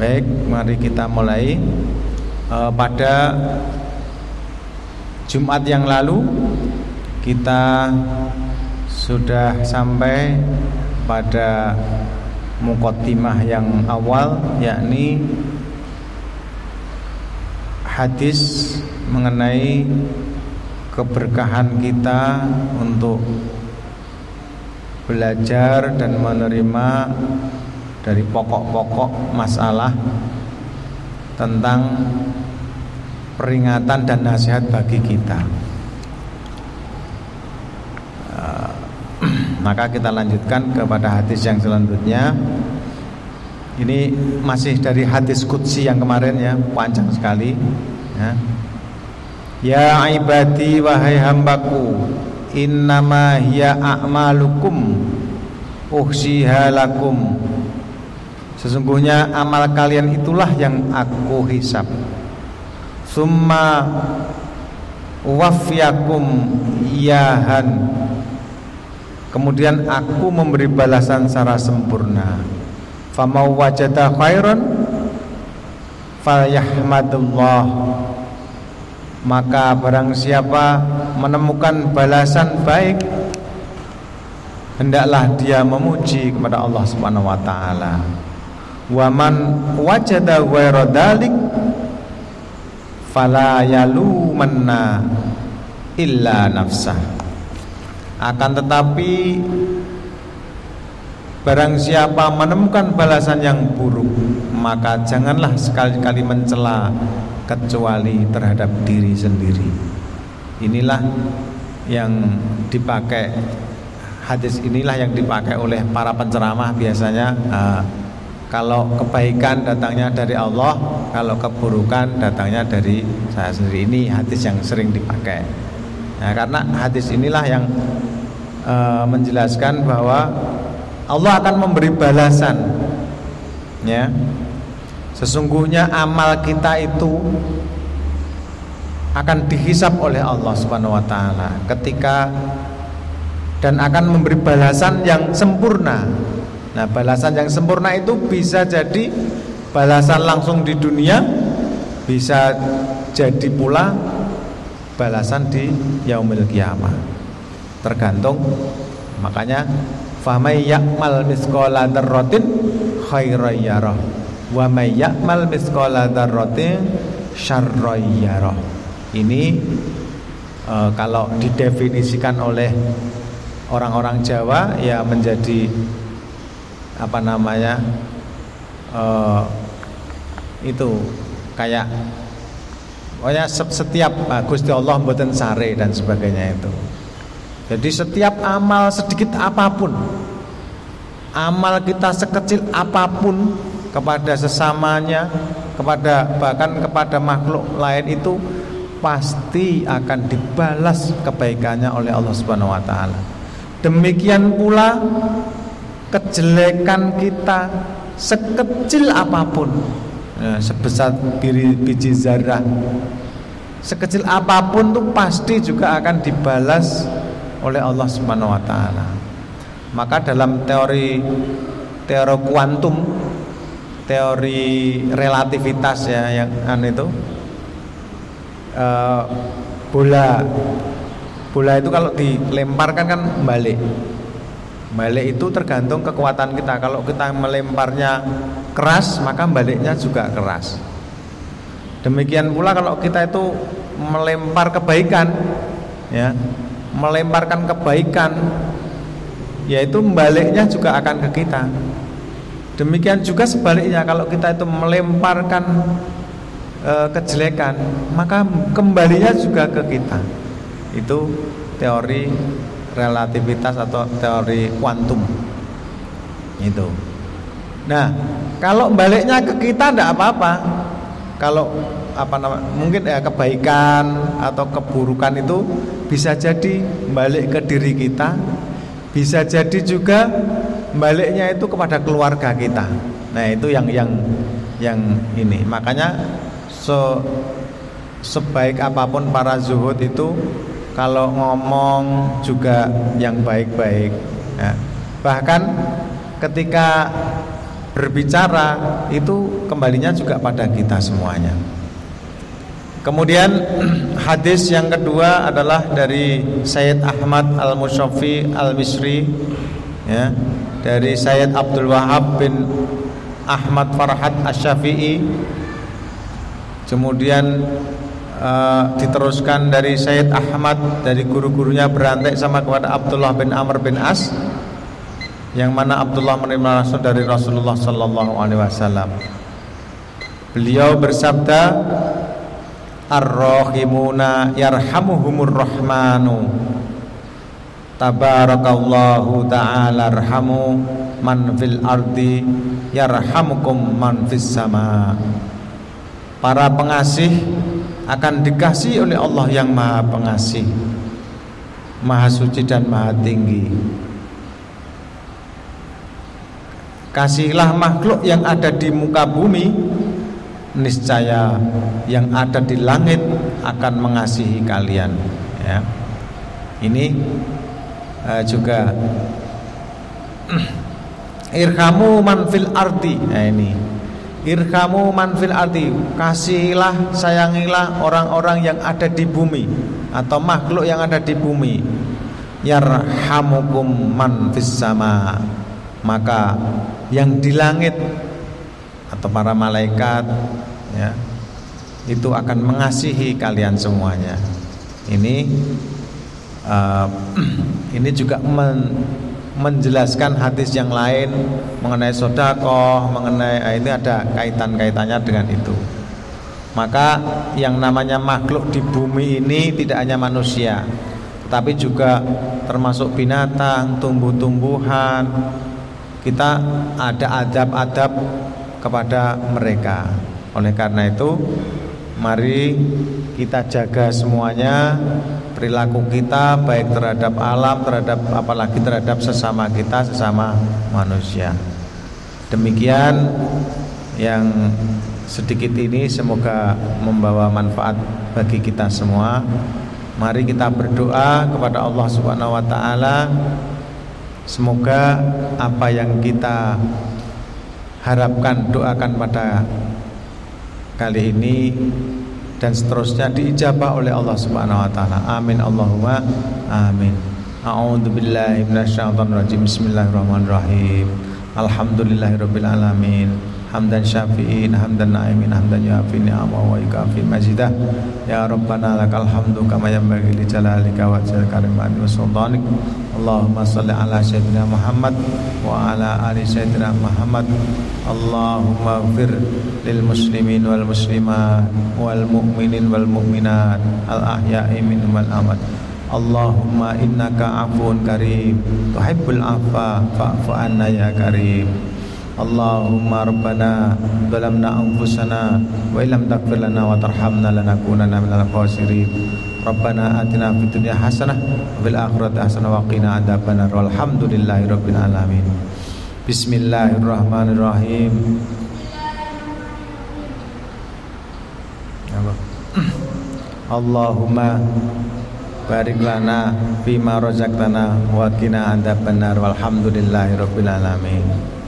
Baik, mari kita mulai. E, pada Jumat yang lalu kita sudah sampai pada mukotimah yang awal yakni hadis mengenai keberkahan kita untuk belajar dan menerima dari pokok-pokok masalah tentang peringatan dan nasihat bagi kita. Uh, maka kita lanjutkan kepada hadis yang selanjutnya. Ini masih dari hadis kutsi yang kemarin ya, panjang sekali. Ya. Ya ibadi wahai hambaku Innama hiya a'malukum Uhsiha lakum Sesungguhnya amal kalian itulah yang aku hisap. Summa Wafyakum Yahan Kemudian aku memberi balasan secara sempurna. Famau wajada khairan Falyahmadullah maka barang siapa menemukan balasan baik hendaklah dia memuji kepada Allah Subhanahu wa taala. Wa man wajada ghaira dalik fala yalumanna illa nafsah. Akan tetapi barang siapa menemukan balasan yang buruk maka janganlah sekali-kali mencela kecuali terhadap diri sendiri. Inilah yang dipakai hadis inilah yang dipakai oleh para penceramah biasanya uh, kalau kebaikan datangnya dari Allah, kalau keburukan datangnya dari saya sendiri. Ini hadis yang sering dipakai. Nah, karena hadis inilah yang uh, menjelaskan bahwa Allah akan memberi balasan ya Sesungguhnya amal kita itu akan dihisap oleh Allah Subhanahu wa ketika dan akan memberi balasan yang sempurna. Nah, balasan yang sempurna itu bisa jadi balasan langsung di dunia, bisa jadi pula balasan di yaumil kiamah. Tergantung makanya famay yakmal misqala dzarratin khairan yarah wa may ya'mal mithqala dzarratin syarran Ini e, kalau didefinisikan oleh orang-orang Jawa ya menjadi apa namanya e, itu kayak pokoknya setiap uh, Gusti Allah mboten sare dan sebagainya itu. Jadi setiap amal sedikit apa pun amal kita sekecil apa pun kepada sesamanya, kepada bahkan kepada makhluk lain itu pasti akan dibalas kebaikannya oleh Allah Subhanahu wa taala. Demikian pula kejelekan kita sekecil apa pun. Ya, sebesar biji, biji zarah. Sekecil apa pun tuh pasti juga akan dibalas oleh Allah Subhanahu wa taala. Maka dalam teori teori kuantum teori relativitas ya yang an itu e, bola. Bola itu kalau dilemparkan kan balik balik itu tergantung kekuatan kita. Kalau kita melemparnya keras maka baliknya juga keras. Demikian pula kalau kita itu melempar kebaikan ya melemparkan kebaikan yaitu baliknya juga akan ke kita. Demikian juga sebaliknya kalau kita itu melemparkan e, kejelekan, maka kembalinya juga ke kita. Itu teori relativitas atau teori kuantum. Itu. Nah, kalau baliknya ke kita tidak apa-apa. Kalau apa nama mungkin ya kebaikan atau keburukan itu bisa jadi balik ke diri kita, bisa jadi juga baliknya itu kepada keluarga kita. Nah, itu yang yang yang ini. Makanya so sebaik apa pun para zuhud itu kalau ngomong juga yang baik-baik ya. Bahkan ketika berbicara itu kembalinya juga pada kita semuanya. Kemudian hadis yang kedua adalah dari Sayyid Ahmad Al-Musyafi Al-Misri ya, dari Sayyid Abdul Wahab bin Ahmad Farhat Asy-Syafi'i. Kemudian uh, diteruskan dari Sayyid Ahmad dari guru-gurunya berantai sama kepada Abdullah bin Amr bin As yang mana Abdullah menerima langsung dari Rasulullah sallallahu alaihi wasallam. Beliau bersabda Ar-Rahimuna yarhamuhumur rahmanu Tabarakallahu ta'ala arhamu man fil ardi yarhamukum man fis sama Para pengasih akan dikasih oleh Allah yang maha pengasih Maha suci dan maha tinggi. Kasihlah makhluk yang ada di muka bumi niscaya yang ada di langit akan mengasihi kalian ya. Ini uh, juga irhamu manfil arti nah ini irhamu manfil arti kasihilah sayangilah orang-orang yang ada di bumi atau makhluk yang ada di bumi yarhamukum man fis sama maka yang di langit atau para malaikat ya itu akan mengasihi kalian semuanya. Ini uh, ini juga men, menjelaskan hadis yang lain mengenai sodakoh, mengenai uh, ini ada kaitan-kaitannya dengan itu. Maka yang namanya makhluk di bumi ini tidak hanya manusia, tapi juga termasuk binatang, tumbuh-tumbuhan. Kita ada adab-adab kepada mereka. Oleh karena itu, mari kita jaga semuanya perilaku kita baik terhadap alam, terhadap apalagi terhadap sesama kita, sesama manusia. Demikian yang sedikit ini semoga membawa manfaat bagi kita semua. Mari kita berdoa kepada Allah Subhanahu wa taala semoga apa yang kita harapkan doakan pada kali ini dan seterusnya diijabah oleh Allah Subhanahu wa taala. Amin Allahumma amin. A'udzu billahi minasyaitonir rajim. Bismillahirrahmanirrahim. Alhamdulillahirabbil alamin hamdan syafi'in hamdan na'imin hamdan yafi ni'ama wa ikafi majidah ya rabbana lakal hamdu kama yanbaghi li jalalika wa karimati wa sultanik. Allahumma salli ala sayyidina Muhammad wa ala ali sayyidina Muhammad. Allahumma gfir lil muslimin wal muslimat wal mu'minin wal mu'minat al ahya'i minhum wal amad Allahumma innaka afun karim. Tuhibbul afa fa'fu anna ya karim Allahumma rabbana zalamna anfusana wa illam taghfir lana wa tarhamna lanakunanna minal khasirin. Rabbana atina fid dunya hasanah wa fil akhirati hasanah wa qina adzabannar. Walhamdulillahi rabbil alamin. Bismillahirrahmanirrahim. Allahumma barik lana fima razaqtana wa qina adzabannar. Walhamdulillahi rabbil alamin